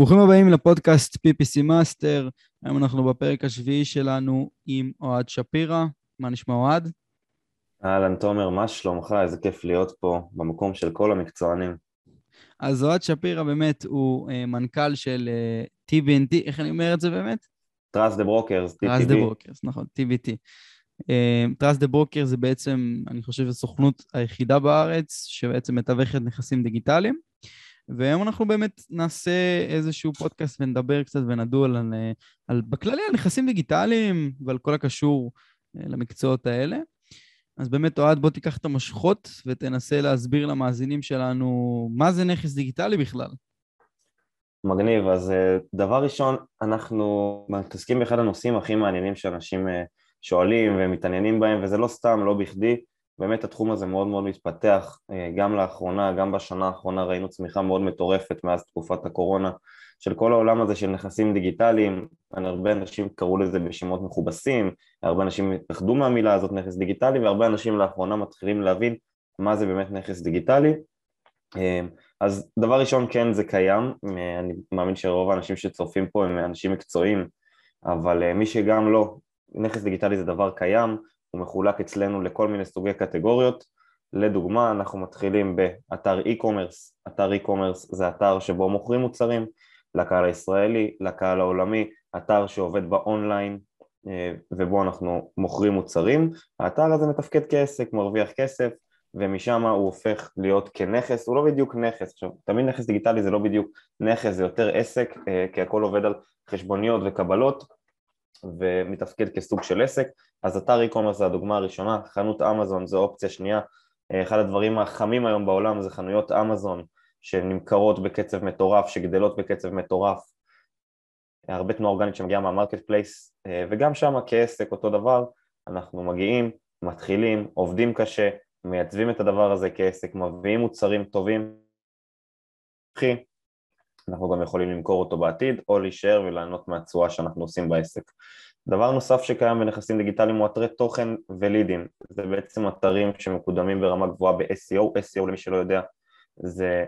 ברוכים הבאים לפודקאסט PPC Master, היום אנחנו בפרק השביעי שלנו עם אוהד שפירא. מה נשמע אוהד? אהלן תומר, מה שלומך? איזה כיף להיות פה במקום של כל המקצוענים. אז אוהד שפירא באמת הוא uh, מנכ"ל של אה, TBNT, איך אני אומר את זה באמת? Trust the Brokers, TTB. Trust the Brokers, נכון, TBT. אה, Trust the Brokers זה בעצם, אני חושב, הסוכנות היחידה בארץ שבעצם מתווכת נכסים דיגיטליים. והיום אנחנו באמת נעשה איזשהו פודקאסט ונדבר קצת ונדון על, על בכללי על נכסים דיגיטליים ועל כל הקשור אה, למקצועות האלה. אז באמת, אוהד, בוא תיקח את המשכות ותנסה להסביר למאזינים שלנו מה זה נכס דיגיטלי בכלל. מגניב, אז אה, דבר ראשון, אנחנו מתעסקים באחד הנושאים הכי מעניינים שאנשים אה, שואלים ומתעניינים בהם, וזה לא סתם, לא בכדי. באמת התחום הזה מאוד מאוד מתפתח, אה, גם לאחרונה, גם בשנה האחרונה ראינו צמיחה מאוד מטורפת מאז תקופת הקורונה של כל העולם הזה של נכסים דיגיטליים, הרבה אנשים קראו לזה בשמות מכובסים, הרבה אנשים התאחדו מהמילה הזאת נכס דיגיטלי והרבה אנשים לאחרונה מתחילים להבין מה זה באמת נכס דיגיטלי. אה, אז דבר ראשון כן זה קיים, אה, אני מאמין שרוב האנשים שצופים פה הם אנשים מקצועיים אבל מי שגם לא, נכס דיגיטלי זה דבר קיים הוא מחולק אצלנו לכל מיני סוגי קטגוריות. לדוגמה, אנחנו מתחילים באתר e-commerce, אתר e-commerce זה אתר שבו מוכרים מוצרים לקהל הישראלי, לקהל העולמי, אתר שעובד באונליין אה, ובו אנחנו מוכרים מוצרים. האתר הזה מתפקד כעסק, מרוויח כסף ומשם הוא הופך להיות כנכס, הוא לא בדיוק נכס, עכשיו תמיד נכס דיגיטלי זה לא בדיוק נכס, זה יותר עסק אה, כי הכל עובד על חשבוניות וקבלות ומתפקד כסוג של עסק, אז אתר e-commerce זה הדוגמה הראשונה, חנות אמזון זה אופציה שנייה, אחד הדברים החמים היום בעולם זה חנויות אמזון שנמכרות בקצב מטורף, שגדלות בקצב מטורף, הרבה תנועה אורגנית שמגיעה מה marketplace וגם שם כעסק אותו דבר, אנחנו מגיעים, מתחילים, עובדים קשה, מייצבים את הדבר הזה כעסק, מביאים מוצרים טובים, אנחנו גם יכולים למכור אותו בעתיד או להישאר וליהנות מהתשואה שאנחנו עושים בעסק. דבר נוסף שקיים בנכסים דיגיטליים הוא אתרי תוכן ולידים, זה בעצם אתרים שמקודמים ברמה גבוהה ב-SEO, SEO למי שלא יודע זה...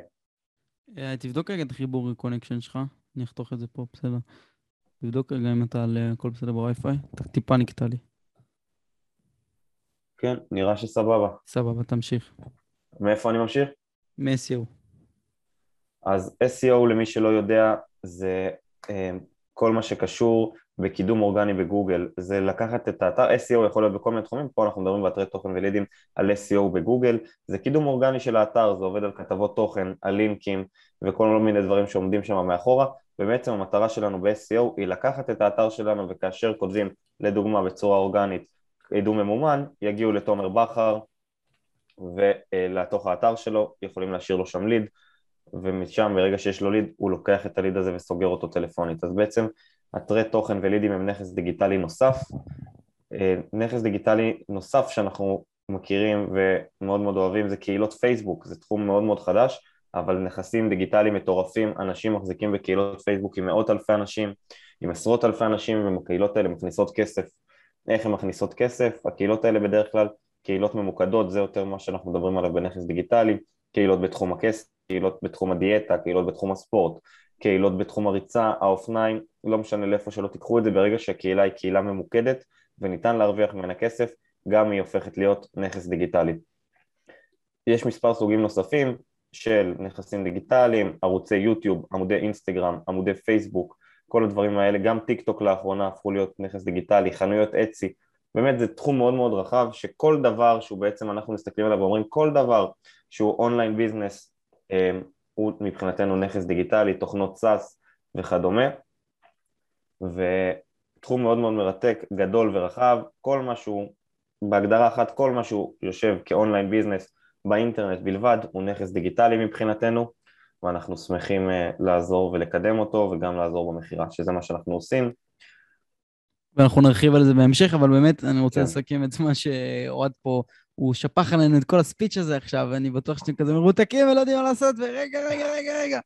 אה, תבדוק רגע את החיבור connection שלך, אני אחתוך את זה פה, בסדר. תבדוק רגע אם אתה על אה, הכל בסדר בווי-פיי, אתה טיפה נקטע לי. כן, נראה שסבבה. סבבה, תמשיך. מאיפה אני ממשיך? מ-SEO. אז SEO למי שלא יודע זה אה, כל מה שקשור בקידום אורגני בגוגל, זה לקחת את האתר, SEO יכול להיות בכל מיני תחומים, פה אנחנו מדברים באתרי תוכן ולידים על SEO בגוגל, זה קידום אורגני של האתר, זה עובד על כתבות תוכן, על לינקים וכל מיני דברים שעומדים שם מאחורה, ובעצם המטרה שלנו ב-SEO היא לקחת את האתר שלנו וכאשר כותבים לדוגמה בצורה אורגנית קידום ממומן, יגיעו לתומר בכר ולתוך האתר שלו, יכולים להשאיר לו שם ליד ומשם ברגע שיש לו ליד הוא לוקח את הליד הזה וסוגר אותו טלפונית. אז בעצם אתרי תוכן ולידים הם נכס דיגיטלי נוסף. אה, נכס דיגיטלי נוסף שאנחנו מכירים ומאוד מאוד אוהבים זה קהילות פייסבוק. זה תחום מאוד מאוד חדש אבל נכסים דיגיטליים מטורפים. אנשים מחזיקים בקהילות פייסבוק עם מאות אלפי אנשים עם עשרות אלפי אנשים והקהילות האלה מכניסות כסף. איך הן מכניסות כסף? הקהילות האלה בדרך כלל קהילות ממוקדות, זה יותר מה שאנחנו מדברים עליו בנכס דיגיטלי, קהילות בתחום הכסף, קהילות בתחום הדיאטה, קהילות בתחום הספורט, קהילות בתחום הריצה, האופניים, לא משנה לאיפה שלא תיקחו את זה, ברגע שהקהילה היא קהילה ממוקדת וניתן להרוויח ממנה כסף, גם היא הופכת להיות נכס דיגיטלי. יש מספר סוגים נוספים של נכסים דיגיטליים, ערוצי יוטיוב, עמודי אינסטגרם, עמודי פייסבוק, כל הדברים האלה, גם טיק טוק לאחרונה הפכו להיות נכס דיגיטלי, חנויות Etsy, באמת זה תחום מאוד מאוד רחב שכל דבר שהוא בעצם אנחנו מסתכלים עליו ואומרים כל דבר שהוא online business אמ, הוא מבחינתנו נכס דיגיטלי, תוכנות SaaS וכדומה ותחום מאוד מאוד מרתק, גדול ורחב, כל משהו, בהגדרה אחת כל מה שהוא יושב כ online business באינטרנט בלבד הוא נכס דיגיטלי מבחינתנו ואנחנו שמחים אה, לעזור ולקדם אותו וגם לעזור במכירה, שזה מה שאנחנו עושים. ואנחנו נרחיב על זה בהמשך, אבל באמת אני רוצה כן. לסכם את מה שאוהד פה, הוא שפך עלינו את כל הספיץ' הזה עכשיו, ואני בטוח שאתם כזה מרותקים ולא יודעים מה לעשות, ורגע, רגע, רגע, רגע.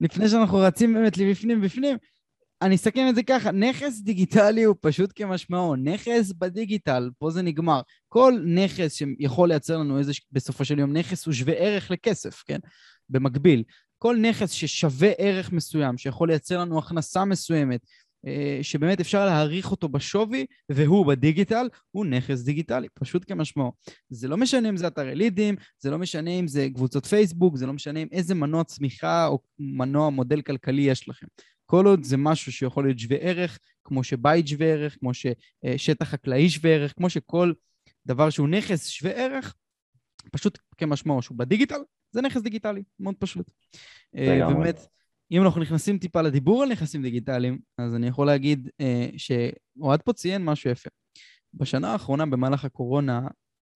לפני שאנחנו רצים באמת לבפנים, בפנים, אני אסכם את זה ככה, נכס דיגיטלי הוא פשוט כמשמעו, נכס בדיגיטל, פה זה נגמר. כל נכס שיכול לייצר לנו איזה, בסופו של יום נכס הוא שווה ערך לכסף, כן? במקביל. כל נכס ששווה ערך מסוים, שיכול לייצר לנו הכנסה מסוימת, שבאמת אפשר להעריך אותו בשווי, והוא בדיגיטל, הוא נכס דיגיטלי, פשוט כמשמעו. זה לא משנה אם זה אתרי לידים, זה לא משנה אם זה קבוצות פייסבוק, זה לא משנה אם איזה מנוע צמיחה או מנוע מודל כלכלי יש לכם. כל עוד זה משהו שיכול להיות שווה ערך, כמו שבית שווה ערך, כמו ששטח חקלאי שווה ערך, כמו שכל דבר שהוא נכס שווה ערך, פשוט כמשמעו שהוא בדיגיטל, זה נכס דיגיטלי, מאוד פשוט. אה, ובאמת, אם אנחנו נכנסים טיפה לדיבור על נכסים דיגיטליים, אז אני יכול להגיד אה, שאוהד פה ציין משהו יפה. בשנה האחרונה, במהלך הקורונה,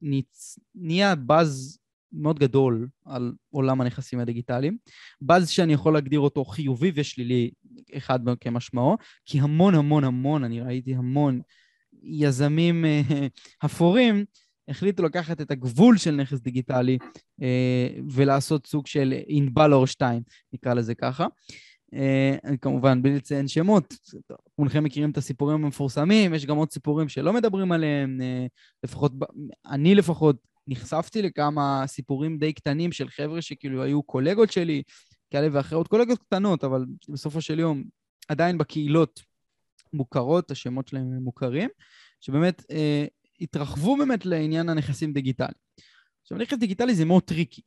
ניצ... נהיה באז מאוד גדול על עולם הנכסים הדיגיטליים. באז שאני יכול להגדיר אותו חיובי ושלילי אחד כמשמעו, כי המון המון המון, אני ראיתי המון יזמים אה, אפורים החליטו לקחת את הגבול של נכס דיגיטלי אה, ולעשות סוג של ענבל אור 2, נקרא לזה ככה. אה, כמובן, בלי לציין שמות, כולכם מכירים את הסיפורים המפורסמים, יש גם עוד סיפורים שלא מדברים עליהם, אה, לפחות, אני לפחות נחשפתי לכמה סיפורים די קטנים של חבר'ה שכאילו היו קולגות שלי, כאלה ואחרות, קולגות קטנות, אבל בסופו של יום עדיין בקהילות מוכרות, השמות שלהם מוכרים, שבאמת אה, התרחבו באמת לעניין הנכסים דיגיטליים. עכשיו, נכס דיגיטלי זה מאוד טריקי.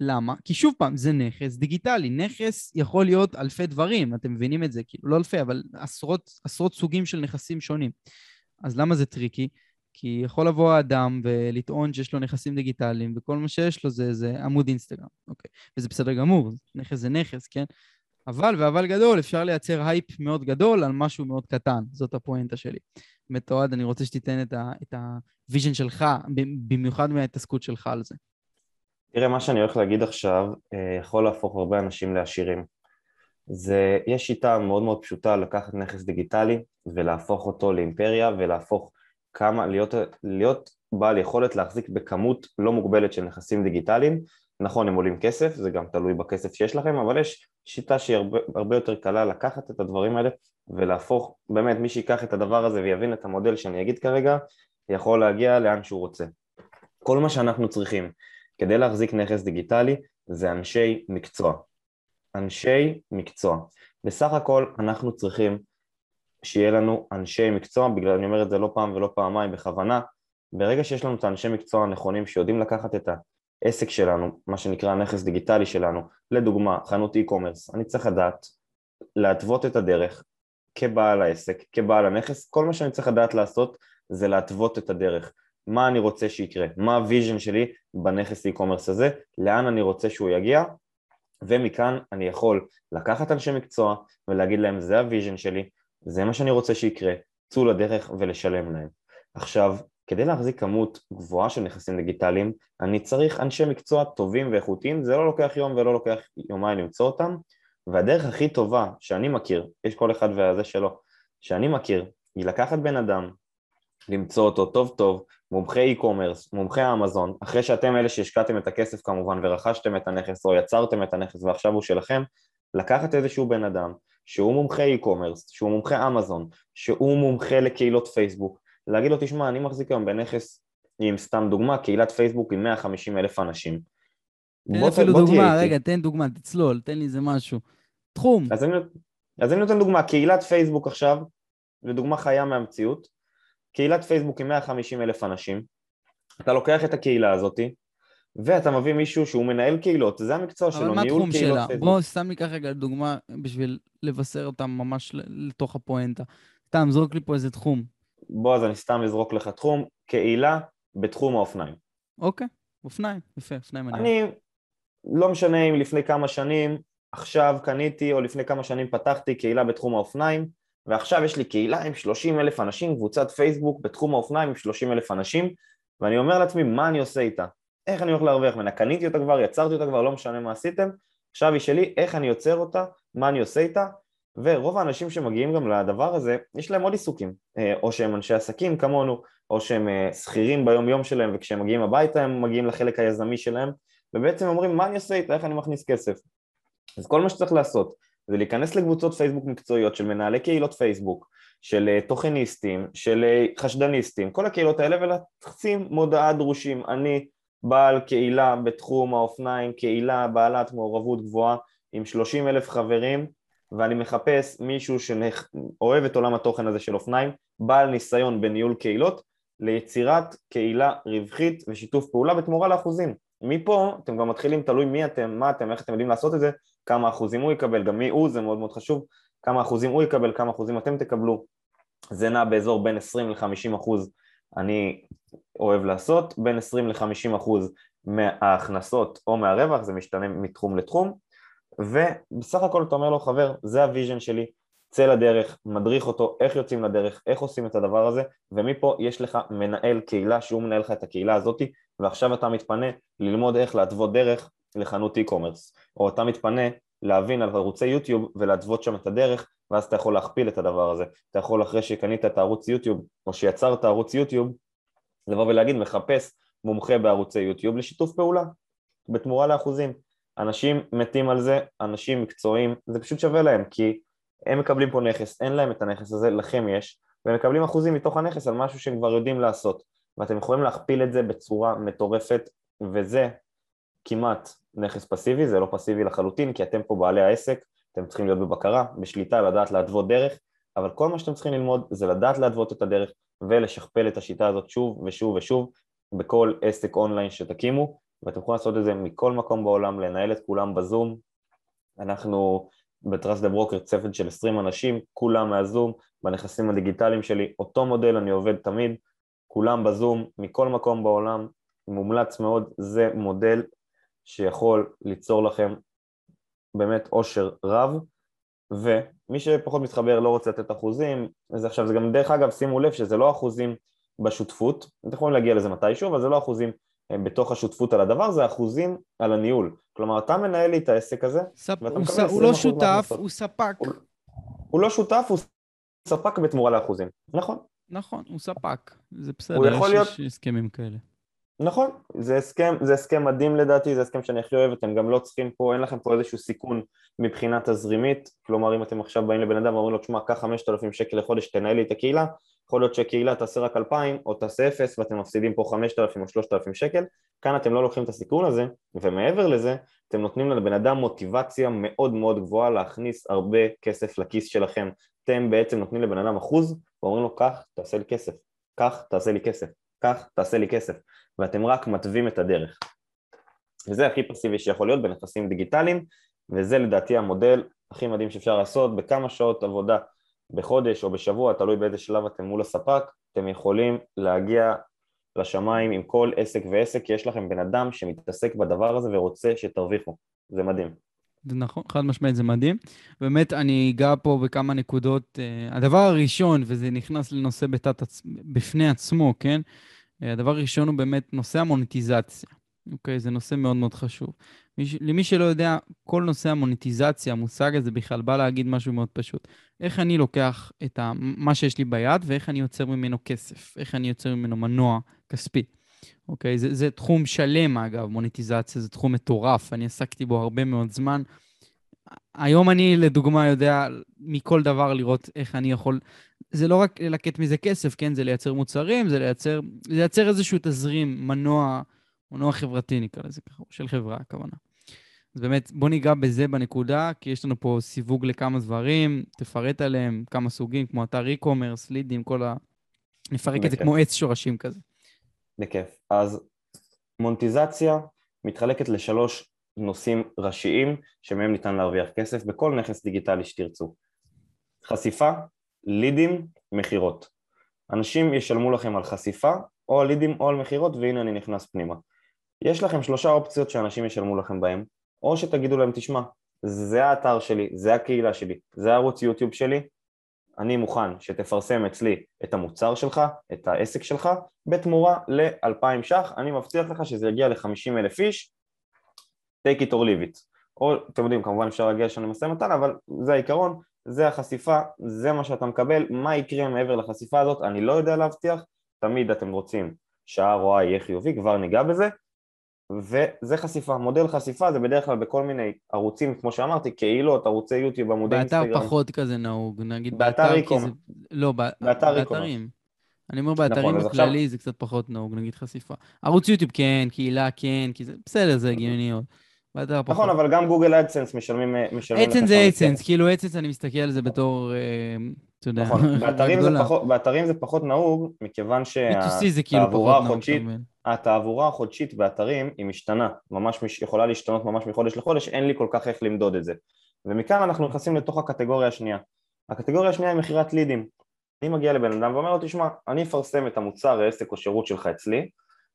למה? כי שוב פעם, זה נכס דיגיטלי. נכס יכול להיות אלפי דברים, אתם מבינים את זה, כאילו, לא אלפי, אבל עשרות, עשרות סוגים של נכסים שונים. אז למה זה טריקי? כי יכול לבוא האדם ולטעון שיש לו נכסים דיגיטליים, וכל מה שיש לו זה, זה עמוד אינסטגרם, אוקיי? וזה בסדר גמור, נכס זה נכס, כן? אבל, ואבל גדול, אפשר לייצר הייפ מאוד גדול על משהו מאוד קטן, זאת הפואנטה שלי. באמת, אוהד, אני רוצה שתיתן את ה vision שלך, במיוחד מההתעסקות שלך על זה. תראה, מה שאני הולך להגיד עכשיו אה, יכול להפוך הרבה אנשים לעשירים. זה, יש שיטה מאוד מאוד פשוטה לקחת נכס דיגיטלי ולהפוך אותו לאימפריה ולהפוך כמה, להיות, להיות בעל יכולת להחזיק בכמות לא מוגבלת של נכסים דיגיטליים. נכון, הם עולים כסף, זה גם תלוי בכסף שיש לכם, אבל יש שיטה שהיא הרבה, הרבה יותר קלה לקחת את הדברים האלה ולהפוך, באמת מי שיקח את הדבר הזה ויבין את המודל שאני אגיד כרגע, יכול להגיע לאן שהוא רוצה. כל מה שאנחנו צריכים כדי להחזיק נכס דיגיטלי זה אנשי מקצוע. אנשי מקצוע. בסך הכל אנחנו צריכים שיהיה לנו אנשי מקצוע, בגלל אני אומר את זה לא פעם ולא פעמיים בכוונה, ברגע שיש לנו את האנשי מקצוע הנכונים שיודעים לקחת את העסק שלנו, מה שנקרא הנכס דיגיטלי שלנו, לדוגמה חנות e-commerce, אני צריך לדעת להתוות את הדרך כבעל העסק, כבעל הנכס, כל מה שאני צריך לדעת לעשות זה להתוות את הדרך, מה אני רוצה שיקרה, מה ה vision שלי בנכס e-commerce הזה, לאן אני רוצה שהוא יגיע? ומכאן אני יכול לקחת אנשי מקצוע ולהגיד להם זה ה vision שלי, זה מה שאני רוצה שיקרה, צאו לדרך ולשלם להם. עכשיו, כדי להחזיק כמות גבוהה של נכסים דיגיטליים, אני צריך אנשי מקצוע טובים ואיכותיים, זה לא לוקח יום ולא לוקח יומיים למצוא אותם, והדרך הכי טובה שאני מכיר, יש כל אחד והזה שלו, שאני מכיר, היא לקחת בן אדם, למצוא אותו טוב טוב, מומחה e-commerce, מומחה אמזון, אחרי שאתם אלה שהשקעתם את הכסף כמובן ורכשתם את הנכס או יצרתם את הנכס ועכשיו הוא שלכם, לקחת איזשהו בן אדם שהוא מומחה e-commerce, שהוא מומחה אמזון, שהוא מומחה לקהילות פייסבוק, להגיד לו תשמע אני מחזיק היום בנכס עם סתם דוגמה קהילת פייסבוק עם 150 אלף אנשים תן אפילו דוגמה, רגע, תן דוגמה, תצלול, תן לי איזה משהו. תחום. אז אני, אז אני נותן דוגמה, קהילת פייסבוק עכשיו, לדוגמה חיה מהמציאות, קהילת פייסבוק עם 150 אלף אנשים, אתה לוקח את הקהילה הזאתי, ואתה מביא מישהו שהוא מנהל קהילות, זה המקצוע שלו, ניהול קהילות פייסבוק. אבל מה התחום שלה? בוא סתם ניקח רגע דוגמה בשביל לבשר אותם ממש לתוך הפואנטה. סתם, זרוק לי פה איזה תחום. בוא, אז אני סתם אזרוק לך תחום, קהילה בתחום האופניים. אוקיי, אופניים, יפה, אופניים אני... אני, לא משנה אם לפני כמה שנים, עכשיו קניתי או לפני כמה שנים פתחתי קהילה בתחום האופניים ועכשיו יש לי קהילה עם 30 אלף אנשים, קבוצת פייסבוק בתחום האופניים עם 30 אלף אנשים ואני אומר לעצמי מה אני עושה איתה, איך אני הולך להרוויח ממנה, קניתי אותה כבר, יצרתי אותה כבר, לא משנה מה עשיתם, עכשיו היא שלי, איך אני יוצר אותה, מה אני עושה איתה ורוב האנשים שמגיעים גם לדבר הזה, יש להם עוד עיסוקים, אה, או שהם אנשי עסקים כמונו, או שהם אה, שכירים ביום יום שלהם וכשהם מגיעים הביתה הם מגיעים לחלק היזמי שלהם ובעצם אומרים מה אני עושה איתה, איך אני מכניס כסף? אז כל מה שצריך לעשות זה להיכנס לקבוצות פייסבוק מקצועיות של מנהלי קהילות פייסבוק, של אה, תוכניסטים, של חשדניסטים, כל הקהילות האלה ולשים מודעה דרושים, אני בעל קהילה בתחום האופניים, קהילה בעלת מעורבות גבוהה עם 30 אלף חברים, ואני מחפש מישהו שאוהב את עולם התוכן הזה של אופניים, בעל ניסיון בניהול קהילות, ליצירת קהילה רווחית ושיתוף פעולה בתמורה לאחוזים. מפה אתם גם מתחילים, תלוי מי אתם, מה אתם, איך אתם יודעים לעשות את זה, כמה אחוזים הוא יקבל, גם מי הוא, זה מאוד מאוד חשוב, כמה אחוזים הוא יקבל, כמה אחוזים אתם תקבלו. זה נע באזור בין 20 ל-50 אחוז אני אוהב לעשות, בין 20 ל-50 אחוז מההכנסות או מהרווח, זה משתנה מתחום לתחום, ובסך הכל אתה אומר לו, חבר, זה ה vision שלי, צא לדרך, מדריך אותו, איך יוצאים לדרך, איך עושים את הדבר הזה, ומפה יש לך מנהל קהילה שהוא מנהל לך את הקהילה הזאת, ועכשיו אתה מתפנה ללמוד איך להתוות דרך לחנות e-commerce, או אתה מתפנה להבין על ערוצי יוטיוב ולהתוות שם את הדרך, ואז אתה יכול להכפיל את הדבר הזה. אתה יכול אחרי שקנית את הערוץ יוטיוב, או שיצרת ערוץ יוטיוב, לבוא ולהגיד מחפש מומחה בערוצי יוטיוב לשיתוף פעולה, בתמורה לאחוזים. אנשים מתים על זה, אנשים מקצועיים, זה פשוט שווה להם, כי הם מקבלים פה נכס, אין להם את הנכס הזה, לכם יש, והם מקבלים אחוזים מתוך הנכס על משהו שהם כבר יודעים לעשות, ואתם יכולים להכפיל את זה בצורה מטורפת, וזה כמעט נכס פסיבי, זה לא פסיבי לחלוטין, כי אתם פה בעלי העסק, אתם צריכים להיות בבקרה, בשליטה, לדעת להתוות דרך, אבל כל מה שאתם צריכים ללמוד זה לדעת להתוות את הדרך ולשכפל את השיטה הזאת שוב ושוב ושוב בכל עסק אונליין שתקימו, ואתם יכולים לעשות את זה מכל מקום בעולם, לנהל את כולם בזום. אנחנו בטראסט דה ברוקר צוות של 20 אנשים, כולם מהזום, בנכסים הדיגיטליים שלי, אותו מודל אני עובד תמיד, כולם בזום, מכל מקום בעולם, מומלץ מאוד, זה מודל שיכול ליצור לכם באמת אושר רב, ומי שפחות מתחבר לא רוצה לתת אחוזים, אז עכשיו זה גם דרך אגב שימו לב שזה לא אחוזים בשותפות, אתם יכולים להגיע לזה מתישהו, אבל זה לא אחוזים בתוך השותפות על הדבר, זה אחוזים על הניהול. כלומר, אתה מנהל לי את העסק הזה, ספ... ואתה מקבל 20% הוא לא שותף, הוא ספק. הוא, הוא לא שותף, הוא ספק בתמורה לאחוזים. נכון. נכון, הוא ספק. זה בסדר, יש, להיות... הסכמים כאלה. נכון, זה הסכם, זה הסכם מדהים לדעתי, זה הסכם שאני הכי אוהב, אתם גם לא צריכים פה, אין לכם פה איזשהו סיכון מבחינה תזרימית, כלומר אם אתם עכשיו באים לבן אדם ואומרים לו, תשמע, קח 5,000 שקל לחודש, תנהל לי את הקהילה, יכול להיות שהקהילה תעשה רק 2,000 או תעשה 0 ואתם מפסידים פה 5,000 או 3,000 שקל, כאן אתם לא לוקחים את הסיכון הזה, ומעבר לזה, אתם נותנים לבן אדם מוטיבציה מאוד מאוד גבוהה להכניס הרבה כסף לכיס שלכם, אתם בעצם נותנים לבן אדם אחוז ואומרים לו, קח, תעשה לי כסף, קח, תעשה לי כסף, קח, תעשה לי כסף, ואתם רק מתווים את הדרך. וזה הכי פסיבי שיכול להיות בנכסים דיגיטליים, וזה לדעתי המודל הכי מדהים שאפשר לעשות בכמה שעות עבודה בחודש או בשבוע, תלוי באיזה שלב אתם מול הספק, אתם יכולים להגיע לשמיים עם כל עסק ועסק, כי יש לכם בן אדם שמתעסק בדבר הזה ורוצה שתרוויחו, זה מדהים. זה נכון, חד משמעית זה מדהים. באמת, אני אגע פה בכמה נקודות. Uh, הדבר הראשון, וזה נכנס לנושא בתת, בפני עצמו, כן? Uh, הדבר הראשון הוא באמת נושא המוניטיזציה. אוקיי? זה נושא מאוד מאוד חשוב. למי שלא יודע, כל נושא המוניטיזציה, המושג הזה בכלל בא להגיד משהו מאוד פשוט. איך אני לוקח את ה, מה שיש לי ביד ואיך אני יוצר ממנו כסף, איך אני יוצר ממנו מנוע כספי. אוקיי? זה, זה תחום שלם, אגב, מוניטיזציה זה תחום מטורף, אני עסקתי בו הרבה מאוד זמן. היום אני, לדוגמה, יודע מכל דבר לראות איך אני יכול... זה לא רק ללקט מזה כסף, כן? זה לייצר מוצרים, זה לייצר, זה לייצר איזשהו תזרים, מנוע, מנוע חברתי, נקרא לזה ככה, של חברה, הכוונה. אז באמת, בוא ניגע בזה בנקודה, כי יש לנו פה סיווג לכמה דברים, תפרט עליהם, כמה סוגים, כמו אתר e-commerce, לידים, כל ה... נפרק את זה כמו עץ שורשים כזה. בכיף. אז מונטיזציה מתחלקת לשלוש נושאים ראשיים שמהם ניתן להרוויח כסף בכל נכס דיגיטלי שתרצו. חשיפה, לידים, מכירות. אנשים ישלמו לכם על חשיפה או על לידים או על מכירות והנה אני נכנס פנימה. יש לכם שלושה אופציות שאנשים ישלמו לכם בהם, או שתגידו להם, תשמע, זה האתר שלי, זה הקהילה שלי, זה הערוץ יוטיוב שלי, אני מוכן שתפרסם אצלי את המוצר שלך, את העסק שלך, בתמורה ל-2,000 ש"ח, אני מבטיח לך שזה יגיע ל-50 אלף איש, take it or leave it. או, אתם יודעים, כמובן אפשר להגיע לשם למשא ומתן, אבל זה העיקרון, זה החשיפה, זה מה שאתה מקבל, מה יקרה מעבר לחשיפה הזאת, אני לא יודע להבטיח, תמיד אתם רוצים שה-ROI יהיה חיובי, כבר ניגע בזה, וזה חשיפה, מודל חשיפה זה בדרך כלל בכל מיני ערוצים, כמו שאמרתי, קהילות, ערוצי יוטיוב, עמודי אינסטגרם. באתר פחות כזה נהוג, נגיד באתר איקום. זה... לא, באתר באתרים. אני אומר באתרים נכון, בכללי עכשיו... זה קצת פחות נהוג, נגיד חשיפה. ערוץ יוטיוב כן, קהילה כן, כי זה בסדר, זה הגיוני עוד. פחות. נכון, אבל גם גוגל אדסנס משלמים אדסנס זה אדסנס, כאילו אדסנס אני מסתכל על זה בתור, אה, אתה יודע, נכון, באתרים זה. פחות, באתרים זה פחות נהוג, מכיוון B2C זה כאילו שהתעבורה נהוג, החודשית? התעבורה החודשית באתרים היא משתנה, ממש מש- יכולה להשתנות ממש מחודש לחודש, אין לי כל כך איך למדוד את זה. ומכאן אנחנו נכנסים לתוך הקטגוריה השנייה. הקטגוריה השנייה היא מכירת לידים. אני מגיע לבן אדם ואומר לו, תשמע, אני אפרסם את המוצר, העסק או שירות שלך אצלי,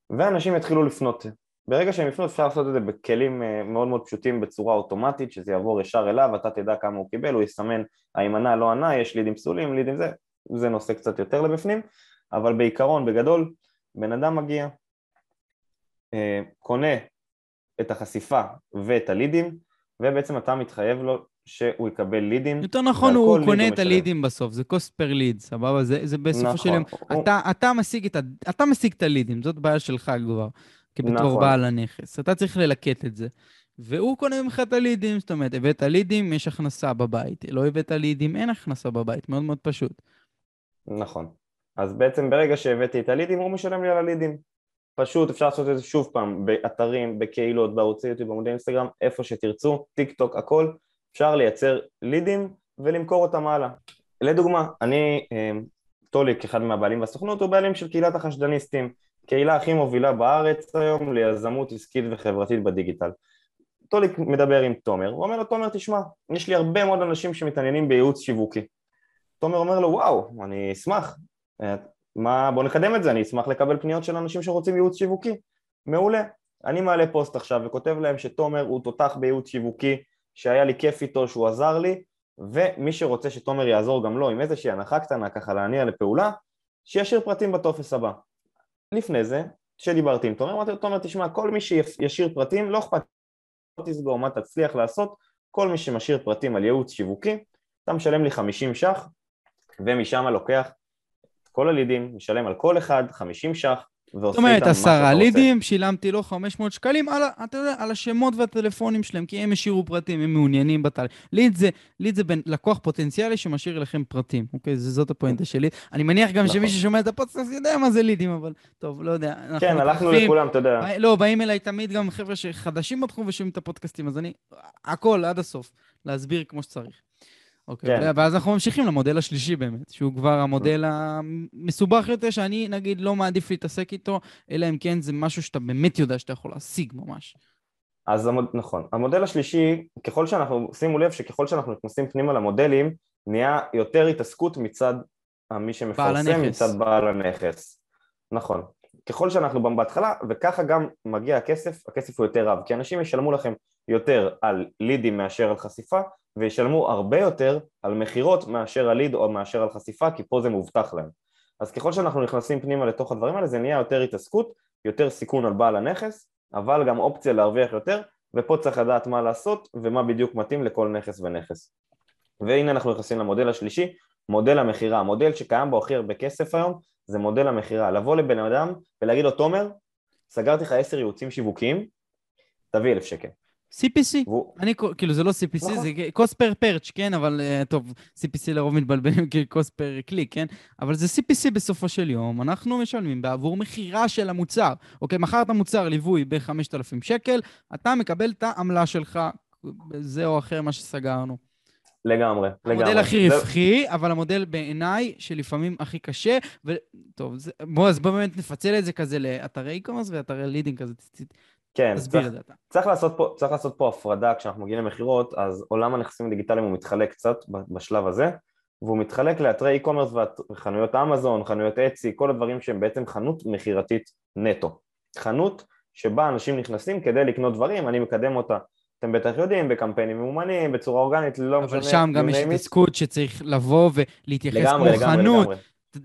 ואנשים יתחילו לפנות. ברגע שהם יפנו אפשר לעשות את זה בכלים אה, מאוד מאוד פשוטים בצורה אוטומטית, שזה יעבור ישר אליו, אתה תדע כמה הוא קיבל, הוא יסמן האם ענה, לא ענה, יש לידים פסולים, לידים זה, זה נושא קצת יותר לבפנים, אבל בעיקרון, בגדול, בן אדם מגיע, אה, קונה את החשיפה ואת הלידים, ובעצם אתה מתחייב לו שהוא יקבל לידים. יותר נכון, הוא קונה את משלם. הלידים בסוף, זה cost per lead, סבבה? זה, זה בסופו של נכון. יום. הוא- אתה, אתה, משיג את ה, אתה משיג את הלידים, זאת בעיה שלך כבר, כבתור נכון. בעל הנכס. אתה צריך ללקט את זה. והוא קונה ממך את הלידים, זאת אומרת, הבאת לידים, יש הכנסה בבית. לא הבאת לידים, אין הכנסה בבית, מאוד מאוד פשוט. נכון. אז בעצם ברגע שהבאתי את הלידים, הוא משלם לי על הלידים. פשוט אפשר לעשות את זה שוב פעם, באתרים, בקהילות, בערוצי יוטיוב, בעמודי אינסטגרם, איפה שתרצו, טיק טוק, הכל, אפשר לייצר לידים ולמכור אותם הלאה. לדוגמה, אני, אה, טוליק, אחד מהבעלים בסוכנות, הוא בעלים של קהילת החשדניסטים, קהילה הכי מובילה בארץ היום ליזמות עסקית וחברתית בדיגיטל. טוליק מדבר עם תומר, הוא אומר לו, תומר, תשמע, יש לי הרבה מאוד אנשים שמתעניינים בייעוץ שיווקי. תומר אומר לו, וואו, אני אשמח, אה, מה, בוא נקדם את זה, אני אשמח לקבל פניות של אנשים שרוצים ייעוץ שיווקי. מעולה. אני מעלה פוסט עכשיו וכותב להם שתומר הוא תותח בייעוץ שיווקי, שהיה לי כיף איתו, שהוא עזר לי, ומי שרוצה שתומר יעזור גם לו עם איזושהי הנחה קטנה ככה להניע לפעולה, שישאיר פרטים בטופס הבא. לפני זה, כשדיברתי עם תומר, אמרתי לו, תומר, תשמע, כל מי שישאיר פרטים, לא אכפת, לא תסגור מה תצליח לעשות, כל מי שמשאיר פרטים על ייעוץ שיווקי, אתה משלם לי 50 ש"ח, ומשם לוקח את כל הלידים, משלם על כל אחד 50 ש"ח, זאת אומרת, עשרה. לידים, שילמתי לו 500 שקלים על, אתה יודע, על השמות והטלפונים שלהם, כי הם השאירו פרטים, הם מעוניינים בתהליך. ליד זה, ליד זה בין לקוח פוטנציאלי שמשאיר לכם פרטים, אוקיי? זה- זאת הפואנטה שלי. אני מניח גם נכון. שמי ששומע את הפודקאסט יודע מה זה לידים, אבל טוב, לא יודע. כן, הלכנו. לכולם, אתה יודע. לא, באים אליי תמיד גם חבר'ה שחדשים בתחום ושומעים את הפודקאסטים, אז אני, הכל עד הסוף, להסביר כמו שצריך. אוקיי, כן. ואז אנחנו ממשיכים למודל השלישי באמת, שהוא כבר המודל המסובך יותר, שאני נגיד לא מעדיף להתעסק איתו, אלא אם כן זה משהו שאתה באמת יודע שאתה יכול להשיג ממש. אז המוד... נכון. המודל השלישי, ככל שאנחנו, שימו לב שככל שאנחנו נכנסים פנימה למודלים, נהיה יותר התעסקות מצד מי שמפרסם. מצד בעל הנכס. נכון. ככל שאנחנו בהתחלה, וככה גם מגיע הכסף, הכסף הוא יותר רב, כי אנשים ישלמו לכם יותר על לידים מאשר על חשיפה, וישלמו הרבה יותר על מכירות מאשר על ליד או מאשר על חשיפה, כי פה זה מובטח להם. אז ככל שאנחנו נכנסים פנימה לתוך הדברים האלה, זה נהיה יותר התעסקות, יותר סיכון על בעל הנכס, אבל גם אופציה להרוויח יותר, ופה צריך לדעת מה לעשות ומה בדיוק מתאים לכל נכס ונכס. והנה אנחנו נכנסים למודל השלישי, מודל המכירה, המודל שקיים בו הכי הרבה כסף היום, זה מודל המכירה, לבוא לבן אדם ולהגיד לו, תומר, סגרתי לך עשר ייעוצים שיווקיים, תביא אלף שקל. CPC. והוא, אני, כאילו, זה לא CPC, נכון. זה cost per perch, כן? אבל אה, טוב, CPC לרוב מתבלבלים כ-cost per click, כן? אבל זה CPC בסופו של יום, אנחנו משלמים בעבור מכירה של המוצר. אוקיי, מכרת מוצר ליווי ב-5,000 שקל, אתה מקבל את העמלה שלך, זה או אחר מה שסגרנו. לגמרי, לגמרי. המודל הכי זה- רווחי, אבל המודל בעיניי שלפעמים הכי קשה, וטוב, זה... בוא, אז בוא באמת נפצל את זה כזה לאתרי e-commerce ואתרי לידינג כזה, כן, צריך. צריך, לעשות פה, צריך לעשות פה הפרדה כשאנחנו מגיעים למכירות, אז עולם הנכסים הדיגיטליים הוא מתחלק קצת בשלב הזה, והוא מתחלק לאתרי e-commerce וחנויות אמזון, חנויות אצי, כל הדברים שהם בעצם חנות מכירתית נטו. חנות שבה אנשים נכנסים כדי לקנות דברים, אני מקדם אותה, אתם בטח יודעים, בקמפיינים ממומנים, בצורה אורגנית, לא משנה, אבל שם גם יש. התעסקות שצריך לבוא ולהתייחס לגמרי, כמו לגמרי, חנות, לגמרי.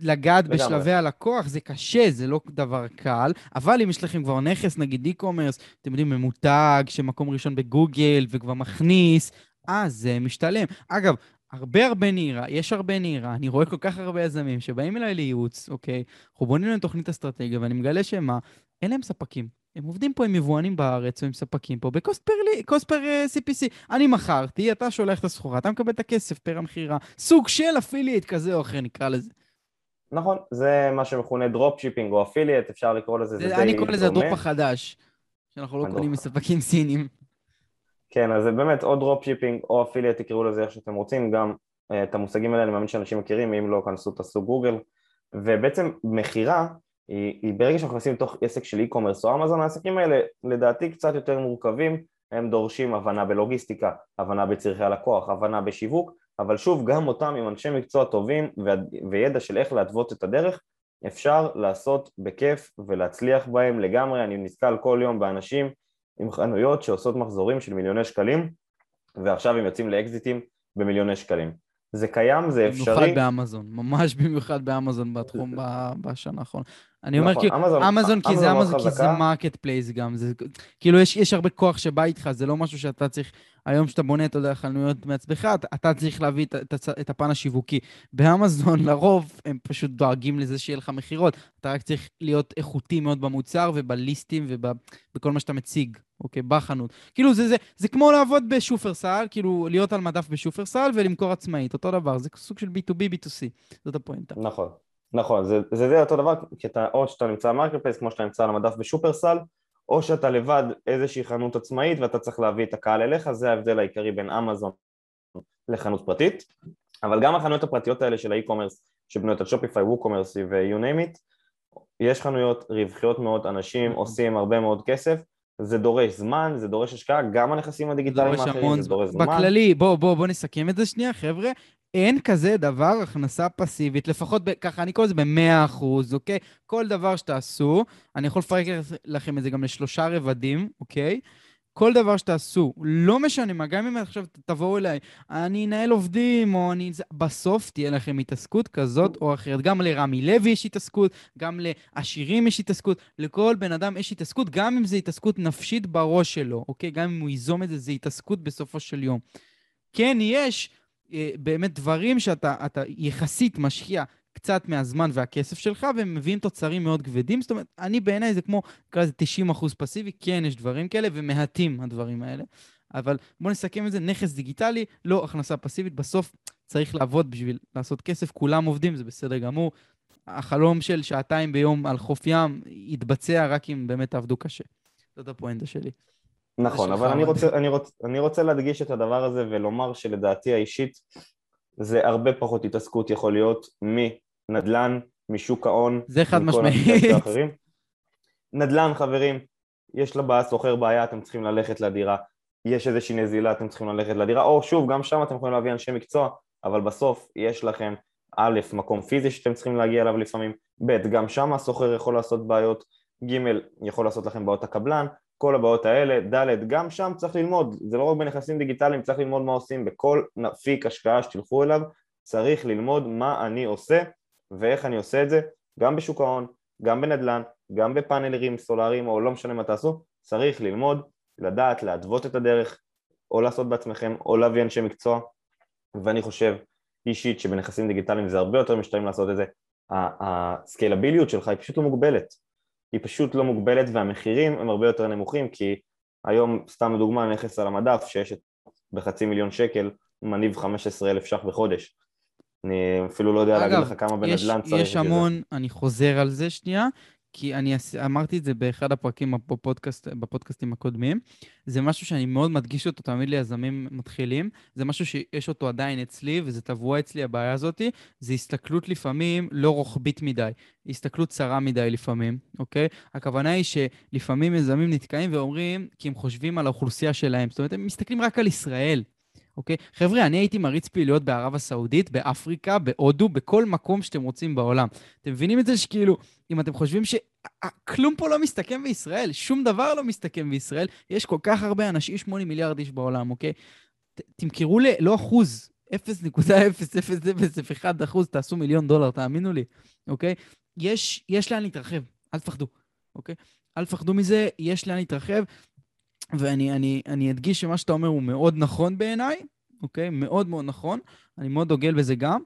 לגעת לגמרי. בשלבי הלקוח, זה קשה, זה לא דבר קל, אבל אם יש לכם כבר נכס, נגיד e-commerce, אתם יודעים, ממותג, שמקום ראשון בגוגל וכבר מכניס, אז זה משתלם. אגב, הרבה הרבה נהירה, יש הרבה נהירה, אני רואה כל כך הרבה יזמים שבאים אליי לייעוץ, אוקיי, אנחנו בונים להם תוכנית אסטרטגיה, ואני מגלה שמה, אין להם ספקים. הם עובדים פה עם יבואנים בארץ או עם ספקים פה ב cost per, לי- cost per אה, CPC. אני מכרתי, אתה שולח את הסחורה, אתה מקבל את הכסף per המכירה. סוג של affiliate כזה או אחר, נקרא לזה. נכון, זה מה שמכונה drop shipping או affiliate, אפשר לקרוא לזה, זה זה, די אני קורא לזה דומה. הדרופ החדש, שאנחנו לא הדרופ קונים. מספקים סינים. כן, אז זה באמת או dropshipping או affiliate, תקראו לזה איך שאתם רוצים, גם אה, את המושגים האלה אני מאמין שאנשים מכירים, אם לא, כנסו תעשו גוגל, ובעצם מכירה היא, היא ברגע שאנחנו נכנסים לתוך עסק של e-commerce או אמזון, העסקים האלה לדעתי קצת יותר מורכבים, הם דורשים הבנה בלוגיסטיקה, הבנה בצרכי הלקוח, הבנה בשיווק, אבל שוב, גם אותם עם אנשי מקצוע טובים וידע של איך להתוות את הדרך, אפשר לעשות בכיף ולהצליח בהם לגמרי, אני נתקל כל יום באנשים עם חנויות שעושות מחזורים של מיליוני שקלים ועכשיו הם יוצאים לאקזיטים במיליוני שקלים. זה קיים, זה אפשרי. במיוחד באמזון, ממש במיוחד באמזון בתחום בשנה האחרונה. אני אומר נכון, כאילו, אמזון, כי זה אמזון, כי זה market place גם, זה כאילו יש, יש הרבה כוח שבא איתך, זה לא משהו שאתה צריך, היום שאתה בונה, אתה יודע, חנויות מעצמך, אתה, אתה צריך להביא את, את, את הפן השיווקי. באמזון לרוב הם פשוט דואגים לזה שיהיה לך מכירות, אתה רק צריך להיות איכותי מאוד במוצר וב listים ובכל מה שאתה מציג, אוקיי, בחנות. כאילו זה, זה, זה כמו לעבוד בשופרסל, כאילו להיות על מדף בשופרסל ולמכור עצמאית, אותו דבר, זה סוג של B2B, B2C, זאת הפואנטה. נכון. נכון, זה, זה זה אותו דבר, כי אתה, או שאתה נמצא ב market place כמו שאתה נמצא על המדף בשופרסל, או שאתה לבד איזושהי חנות עצמאית ואתה צריך להביא את הקהל אליך, זה ההבדל העיקרי בין אמזון לחנות פרטית, אבל גם החנויות הפרטיות האלה של ה e-commerce שבנויות על Shopify, WooCommerce ו-you name it, יש חנויות רווחיות מאוד, אנשים נכון. עושים הרבה מאוד כסף, זה דורש זמן, זה דורש השקעה, גם הנכסים הדיגיטליים האחרים, זה דורש זמן. בכללי, בואו בוא, בוא נסכם את זה שנייה, חבר'ה. אין כזה דבר הכנסה פסיבית, לפחות ב, ככה, אני קורא לזה ב-100%, אוקיי? כל דבר שתעשו, אני יכול לפרק לכם את זה גם לשלושה רבדים, אוקיי? כל דבר שתעשו, לא משנה מה, גם אם עכשיו תבואו אליי, אני אנהל עובדים, או אני... בסוף תהיה לכם התעסקות כזאת או אחרת. גם לרמי לוי יש התעסקות, גם לעשירים יש התעסקות, לכל בן אדם יש התעסקות, גם אם זו התעסקות נפשית בראש שלו, אוקיי? גם אם הוא ייזום את זה, זו התעסקות בסופו של יום. כן, יש באמת דברים שאתה יחסית משקיע קצת מהזמן והכסף שלך, והם מביאים תוצרים מאוד כבדים. זאת אומרת, אני בעיניי זה כמו, נקרא לזה 90 אחוז פסיבי, כן, יש דברים כאלה, ומעטים הדברים האלה. אבל בואו נסכם את זה, נכס דיגיטלי, לא הכנסה פסיבית. בסוף צריך לעבוד בשביל לעשות כסף, כולם עובדים, זה בסדר גמור. החלום של שעתיים ביום על חוף ים יתבצע רק אם באמת תעבדו קשה. זאת הפואנטה שלי. נכון, אבל אני רוצה, אני, רוצ, אני רוצה להדגיש את הדבר הזה ולומר שלדעתי האישית זה הרבה פחות התעסקות יכול להיות מנדל"ן, משוק ההון, זה חד משמעית. נדל"ן חברים, יש לבעיה סוחר בעיה, אתם צריכים ללכת לדירה, יש איזושהי נזילה, אתם צריכים ללכת לדירה, או שוב, גם שם אתם יכולים להביא אנשי מקצוע, אבל בסוף יש לכם א', מקום פיזי שאתם צריכים להגיע אליו לפעמים, ב', גם שם הסוחר יכול לעשות בעיות, ג', יכול לעשות לכם בעיות הקבלן, כל הבעיות האלה, ד', גם שם צריך ללמוד, זה לא רק בנכסים דיגיטליים, צריך ללמוד מה עושים בכל אפיק השקעה שתלכו אליו, צריך ללמוד מה אני עושה ואיך אני עושה את זה, גם בשוק ההון, גם בנדל"ן, גם בפאנלרים סולאריים או לא משנה מה תעשו, צריך ללמוד, לדעת, להתוות את הדרך, או לעשות בעצמכם, או להביא אנשי מקצוע, ואני חושב אישית שבנכסים דיגיטליים זה הרבה יותר משתלם לעשות את זה, הסקיילביליות שלך היא פשוט לא מוגבלת, היא פשוט לא מוגבלת והמחירים הם הרבה יותר נמוכים כי היום, סתם דוגמה, נכס על המדף שיש בחצי מיליון שקל מניב 15 אלף שק בחודש. אני אפילו לא יודע אגב, להגיד לך כמה בנדל"ן צריך. אגב, יש המון, אני חוזר על זה שנייה, כי אני אמרתי את זה באחד הפרקים בפודקאסט, בפודקאסטים הקודמים. זה משהו שאני מאוד מדגיש אותו תמיד ליזמים מתחילים. זה משהו שיש אותו עדיין אצלי, וזה טבוע אצלי, הבעיה הזאת. זה הסתכלות לפעמים לא רוחבית מדי, הסתכלות צרה מדי לפעמים, אוקיי? הכוונה היא שלפעמים יזמים נתקעים ואומרים, כי הם חושבים על האוכלוסייה שלהם. זאת אומרת, הם מסתכלים רק על ישראל. אוקיי? חבר'ה, אני הייתי מריץ פעילויות בערב הסעודית, באפריקה, בהודו, בכל מקום שאתם רוצים בעולם. אתם מבינים את זה שכאילו, אם אתם חושבים שכלום פה לא מסתכם בישראל, שום דבר לא מסתכם בישראל, יש כל כך הרבה אנשים, 8 מיליארד איש בעולם, אוקיי? ת, תמכרו ל... לא אחוז, 0.0001 אחוז, תעשו מיליון דולר, תאמינו לי, אוקיי? יש, יש לאן להתרחב, אל תפחדו, אוקיי? אל תפחדו מזה, יש לאן להתרחב. ואני אני, אני אדגיש שמה שאתה אומר הוא מאוד נכון בעיניי, אוקיי? מאוד מאוד נכון. אני מאוד דוגל בזה גם.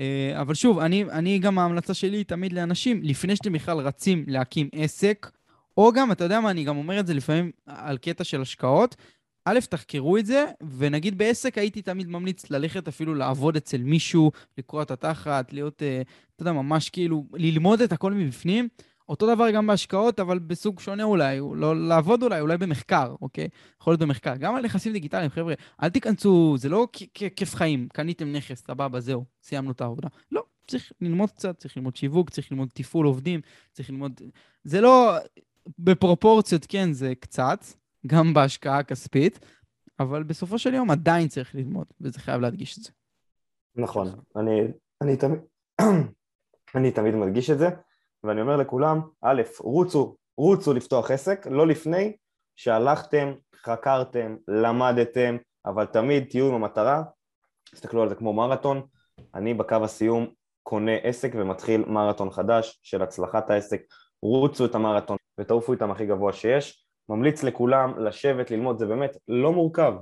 אה, אבל שוב, אני, אני גם ההמלצה שלי תמיד לאנשים, לפני שאתם בכלל רצים להקים עסק, או גם, אתה יודע מה, אני גם אומר את זה לפעמים על קטע של השקעות, א', תחקרו את זה, ונגיד בעסק הייתי תמיד ממליץ ללכת אפילו לעבוד אצל מישהו, לקרוע את התחת, להיות, אה, אתה יודע, ממש כאילו, ללמוד את הכל מבפנים. אותו דבר גם בהשקעות, אבל בסוג שונה אולי, לא לעבוד אולי, אולי במחקר, אוקיי? יכול להיות במחקר. גם על נכסים דיגיטליים, חבר'ה, אל תיכנסו, זה לא כיף חיים, קניתם נכס, סבבה, זהו, סיימנו את העבודה. לא, צריך ללמוד קצת, צריך ללמוד שיווק, צריך ללמוד תפעול עובדים, צריך ללמוד... זה לא... בפרופורציות, כן, זה קצת, גם בהשקעה הכספית, אבל בסופו של יום עדיין צריך ללמוד, וזה חייב להדגיש את זה. נכון, אני, אני, תמיד, אני תמיד מדגיש את זה, ואני אומר לכולם, א', רוצו, רוצו לפתוח עסק, לא לפני שהלכתם, חקרתם, למדתם, אבל תמיד תהיו עם המטרה, תסתכלו על זה כמו מרתון, אני בקו הסיום קונה עסק ומתחיל מרתון חדש של הצלחת העסק, רוצו את המרתון ותעופו איתם הכי גבוה שיש, ממליץ לכולם לשבת, ללמוד, זה באמת לא מורכב,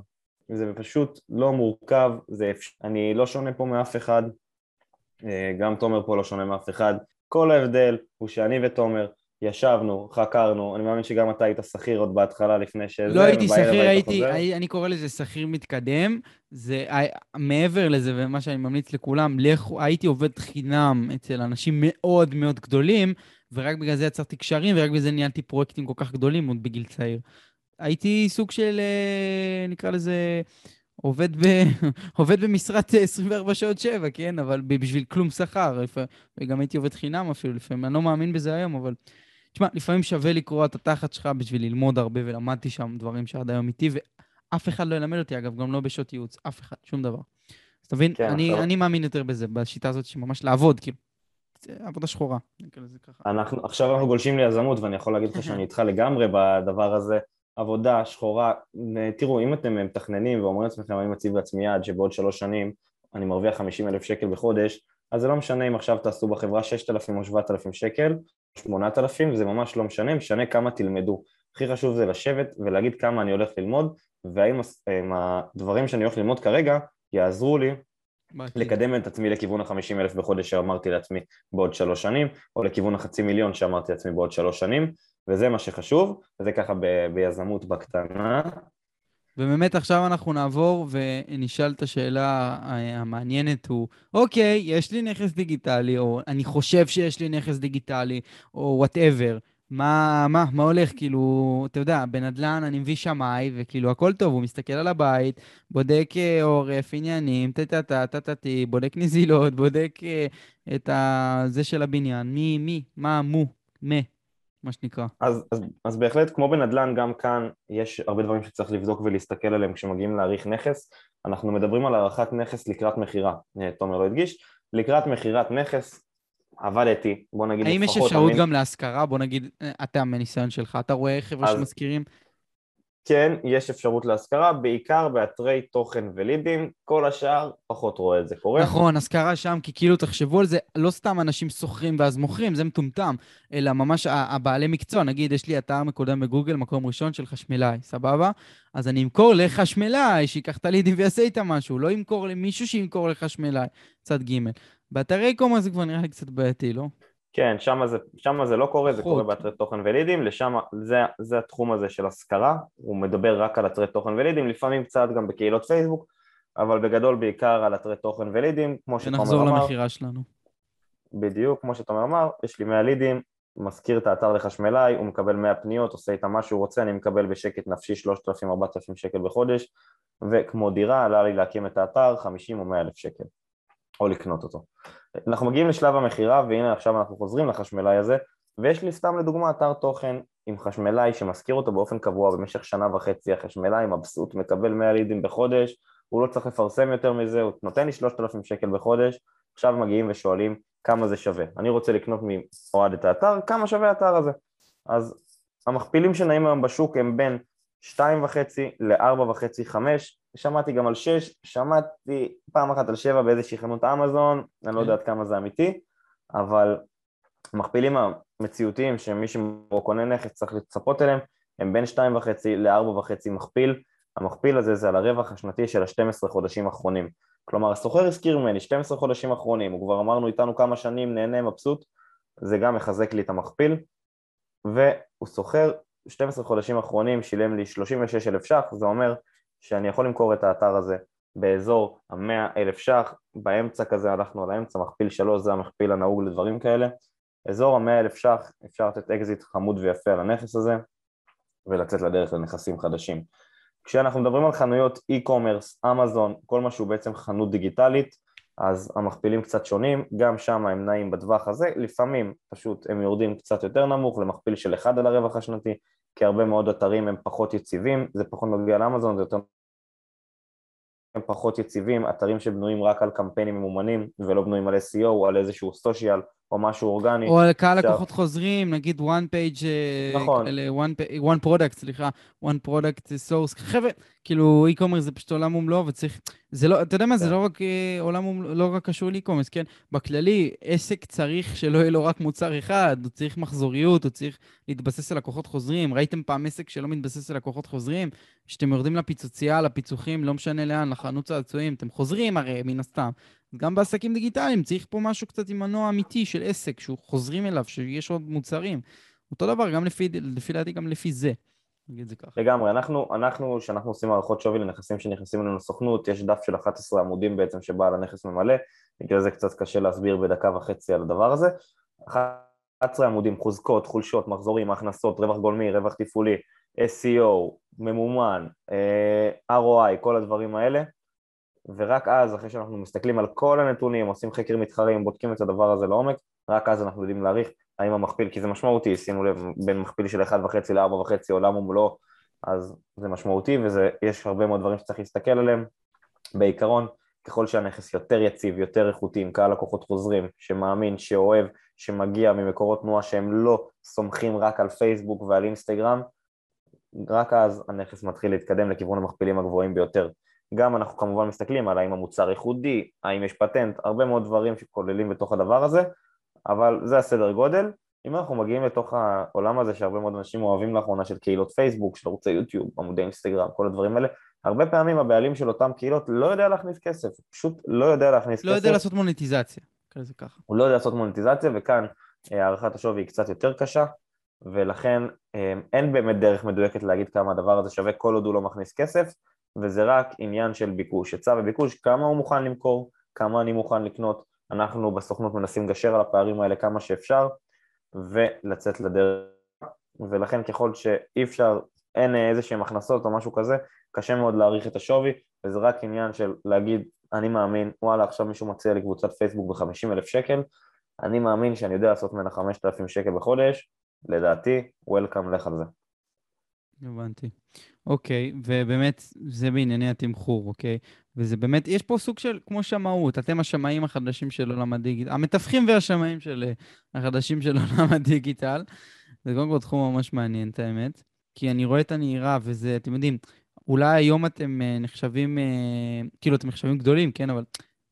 זה פשוט לא מורכב, זה אפשר, אני לא שונה פה מאף אחד, אה, גם תומר פה לא שונה מאף אחד, כל ההבדל הוא שאני ותומר ישבנו, חקרנו, אני מאמין שגם אתה היית שכיר עוד בהתחלה לפני שזה. לא הייתי שכיר, הייתי, הי, אני קורא לזה שכיר מתקדם. זה מעבר לזה, ומה שאני ממליץ לכולם, לכו, הייתי עובד חינם אצל אנשים מאוד מאוד גדולים, ורק בגלל זה יצרתי קשרים, ורק בגלל זה ניהלתי פרויקטים כל כך גדולים עוד בגיל צעיר. הייתי סוג של, אה, נקרא לזה, עובד, ב... עובד במשרת 24 שעות 7, כן? אבל בשביל כלום שכר. וגם הייתי עובד חינם אפילו לפעמים, אני לא מאמין בזה היום, אבל... תשמע, לפעמים שווה לקרוא את התחת שלך בשביל ללמוד הרבה, ולמדתי שם דברים שעד היום איתי, ואף אחד לא ילמד אותי, אגב, גם לא בשעות ייעוץ, אף אחד, שום דבר. אז תבין, כן, אני. אני מאמין יותר בזה, בשיטה הזאת שממש לעבוד, כאילו. עבודה שחורה. אנחנו, עכשיו אנחנו גולשים ליזמות, ואני יכול להגיד לך שאני איתך לגמרי בדבר הזה. עבודה שחורה, תראו, אם אתם מתכננים ואומרים לעצמכם, אני מציב לעצמי יעד שבעוד שלוש שנים אני מרוויח 50 אלף שקל בחודש, אז זה לא משנה אם עכשיו תעשו בחברה 6,000 או 7,000 שקל, 8,000, זה ממש לא משנה, משנה כמה תלמדו. הכי חשוב זה לשבת ולהגיד כמה אני הולך ללמוד, והאם הדברים שאני הולך ללמוד כרגע יעזרו לי לקדם את עצמי לכיוון ה-50 אלף בחודש שאמרתי לעצמי בעוד שלוש שנים, או לכיוון החצי מיליון שאמרתי לעצמי בעוד שלוש שנים, וזה מה שחשוב, וזה ככה ב- ביזמות בקטנה. ובאמת עכשיו אנחנו נעבור ונשאל את השאלה המעניינת הוא, אוקיי, יש לי נכס דיגיטלי, או אני חושב שיש לי נכס דיגיטלי, או whatever. מה, מה, מה הולך? כאילו, אתה יודע, בנדל"ן אני מביא שמאי, וכאילו הכל טוב, הוא מסתכל על הבית, בודק אה, עורף, עניינים, טה-טה-טה-טה-טה, בודק נזילות, בודק אה, את זה של הבניין, מי, מי, מה, מו, מה. מה שנקרא. אז, אז, אז בהחלט, כמו בנדל"ן, גם כאן יש הרבה דברים שצריך לבדוק ולהסתכל עליהם כשמגיעים להעריך נכס. אנחנו מדברים על הערכת נכס לקראת מכירה, אה, תומר לא הדגיש. לקראת מכירת נכס, עבדתי, בוא נגיד האם יש אפשרות אני... גם להשכרה? בוא נגיד, אה, אתה מניסיון שלך, אתה רואה חבר'ה אז... שמזכירים כן, יש אפשרות להשכרה, בעיקר באתרי תוכן ולידים, כל השאר פחות רואה את זה קורה. נכון, השכרה שם, כי כאילו תחשבו על זה, לא סתם אנשים שוכרים ואז מוכרים, זה מטומטם, אלא ממש הבעלי מקצוע, נגיד, יש לי אתר מקודם בגוגל, מקום ראשון של חשמלאי, סבבה? אז אני אמכור לחשמלאי, שייקח את הלידים ויעשה איתם משהו, לא אמכור למישהו שימכור לחשמלאי, צד ג'. באתרי קומה זה כבר נראה לי קצת בעייתי, לא? כן, שם זה, שם זה לא קורה, זה קורה באתרי תוכן ולידים, לשם, זה, זה התחום הזה של השכרה, הוא מדבר רק על אתרי תוכן ולידים, לפעמים קצת גם בקהילות פייסבוק, אבל בגדול בעיקר על אתרי תוכן ולידים, כמו שתומר אמר. ונחזור למכירה שלנו. בדיוק, כמו שתומר אמר, יש לי 100 לידים, מזכיר את האתר לחשמלאי, הוא מקבל 100 פניות, עושה איתם מה שהוא רוצה, אני מקבל בשקט נפשי 3,000-4,000 שקל בחודש, וכמו דירה עלה לי להקים את האתר 50 או 100 אלף שקל, או לקנות אותו. אנחנו מגיעים לשלב המכירה והנה עכשיו אנחנו חוזרים לחשמלאי הזה ויש לי סתם לדוגמה אתר תוכן עם חשמלאי שמשכיר אותו באופן קבוע במשך שנה וחצי, החשמלאי מבסוט, מקבל 100 לידים בחודש, הוא לא צריך לפרסם יותר מזה, הוא נותן לי 3,000 שקל בחודש, עכשיו מגיעים ושואלים כמה זה שווה. אני רוצה לקנות מאוהד את האתר, כמה שווה האתר הזה? אז המכפילים שנעים היום בשוק הם בין 2.5 ל-4.5, 5, שמעתי גם על 6, שמעתי פעם אחת על 7 באיזושהי חנות אמזון, אני לא יודע עד כמה זה אמיתי, אבל המכפילים המציאותיים שמי שקונה נכס צריך לצפות אליהם הם בין 2.5 ל-4.5 מכפיל, המכפיל הזה זה על הרווח השנתי של ה-12 חודשים האחרונים. כלומר, הסוחר הזכיר ממני 12 חודשים אחרונים, הוא כבר אמרנו איתנו כמה שנים, נהנה, מבסוט, זה גם מחזק לי את המכפיל, והוא סוחר 12 חודשים אחרונים שילם לי 36 אלף ש"ח, זה אומר שאני יכול למכור את האתר הזה באזור ה-100 אלף ש"ח, באמצע כזה הלכנו על האמצע, מכפיל 3 זה המכפיל הנהוג לדברים כאלה, אזור המאה אלף ש"ח אפשר לתת אקזיט חמוד ויפה על הנכס הזה ולצאת לדרך לנכסים חדשים. כשאנחנו מדברים על חנויות e-commerce, אמזון, כל מה שהוא בעצם חנות דיגיטלית, אז המכפילים קצת שונים, גם שם הם נעים בטווח הזה, לפעמים פשוט הם יורדים קצת יותר נמוך למכפיל של אחד על הרווח השנתי, כי הרבה מאוד אתרים הם פחות יציבים, זה פחות נוגע לאמזון, זה יותר הם פחות יציבים, אתרים שבנויים רק על קמפיינים ממומנים ולא בנויים על SEO או על איזשהו סושיאל או משהו אורגני. או על קהל לקוחות חוזרים, נגיד one page, אה, נכון. one, one product, סליחה, one product source. חבר'ה, כאילו e-commerce זה פשוט עולם ומלואו וצריך, זה לא, אתה יודע מה, זה כן. לא רק אה, עולם ומלואו, לא רק קשור ל-e-commerce, כן? בכללי, עסק צריך שלא יהיה לו רק מוצר אחד, הוא צריך מחזוריות, הוא צריך להתבסס על לקוחות חוזרים. ראיתם פעם עסק שלא מתבסס על לקוחות חוזרים? כשאתם יורדים לפיצוצייה, לפיצוחים, לא משנה לאן, לחנות צעצועים, אתם חוזרים הרי, מן הסתם. גם בעסקים דיגיטליים צריך פה משהו קצת עם מנוע אמיתי של עסק, שהוא חוזרים אליו, שיש עוד מוצרים. אותו דבר, גם לפי, לפי דעתי, גם לפי זה. נגיד זה ככה. לגמרי, אנחנו, אנחנו, כשאנחנו עושים הערכות שווי לנכסים שנכנסים אלינו לסוכנות, יש דף של 11 עמודים בעצם שבעל הנכס ממלא, בגלל זה קצת קשה להסביר בדקה וחצי על הדבר הזה. 11 עמודים, חוזקות, חולשות, מחזורים, הכנסות, רווח גולמי, רווח תפעולי, SEO, ממומן, אה, ROI, כל הדברים האלה, ורק אז, אחרי שאנחנו מסתכלים על כל הנתונים, עושים חקר מתחרים, בודקים את הדבר הזה לעומק, רק אז אנחנו יודעים להעריך האם המכפיל, כי זה משמעותי, שימו לב, בין מכפיל של 1.5 ל-4.5 עולם ומלואו, אז זה משמעותי ויש הרבה מאוד דברים שצריך להסתכל עליהם. בעיקרון, ככל שהנכס יותר יציב, יותר איכותי, עם קהל לקוחות חוזרים, שמאמין, שאוהב, שמגיע ממקורות תנועה שהם לא סומכים רק על פייסבוק ועל אינסטגרם, רק אז הנכס מתחיל להתקדם לכיוון המכפילים הגבוהים ביותר. גם אנחנו כמובן מסתכלים על האם המוצר ייחודי, האם יש פטנט, הרבה מאוד דברים שכוללים בתוך הדבר הזה, אבל זה הסדר גודל. אם אנחנו מגיעים לתוך העולם הזה שהרבה מאוד אנשים אוהבים לאחרונה של קהילות פייסבוק, של ערוצי יוטיוב, עמודי אינסטגרם, כל הדברים האלה, הרבה פעמים הבעלים של אותם קהילות לא יודע להכניס כסף, פשוט לא יודע להכניס לא כסף. יודע לעשות מוניטיזציה, כזה ככה. הוא לא יודע לעשות מוניטיזציה, וכאן אה, הערכת השווי היא קצת יותר קשה, ולכן אה, אין באמת דרך מדויקת להגיד כמה הדבר הזה שווה כל עוד הוא לא מכניס כסף, וזה רק עניין של ביקוש, היצע וביקוש, כמה הוא מוכן למכור, כמה אני מוכן לקנות, אנחנו בסוכנות מנסים לגשר על הפערים האלה כמה שאפשר, ולצאת לדרך, ולכן ככל שאי אפשר, אין איזה שהם הכנסות או משהו כזה, קשה מאוד להעריך את השווי, וזה רק עניין של להגיד, אני מאמין, וואלה, עכשיו מישהו מציע לי קבוצת פייסבוק ב-50 אלף שקל, אני מאמין שאני יודע לעשות ממנה 5,000 שקל בחודש, לדעתי, וולקאם, לך על זה. הבנתי. אוקיי, ובאמת, זה בענייני התמחור, אוקיי? וזה באמת, יש פה סוג של, כמו שמאות, אתם השמאים החדשים של עולם הדיגיטל, המתווכים והשמאים של אה, החדשים של עולם הדיגיטל. זה קודם כל תחום ממש מעניין, את האמת. כי אני רואה את הנהירה, וזה, אתם יודעים, אולי היום אתם uh, נחשבים, uh, כאילו, אתם נחשבים גדולים, כן? אבל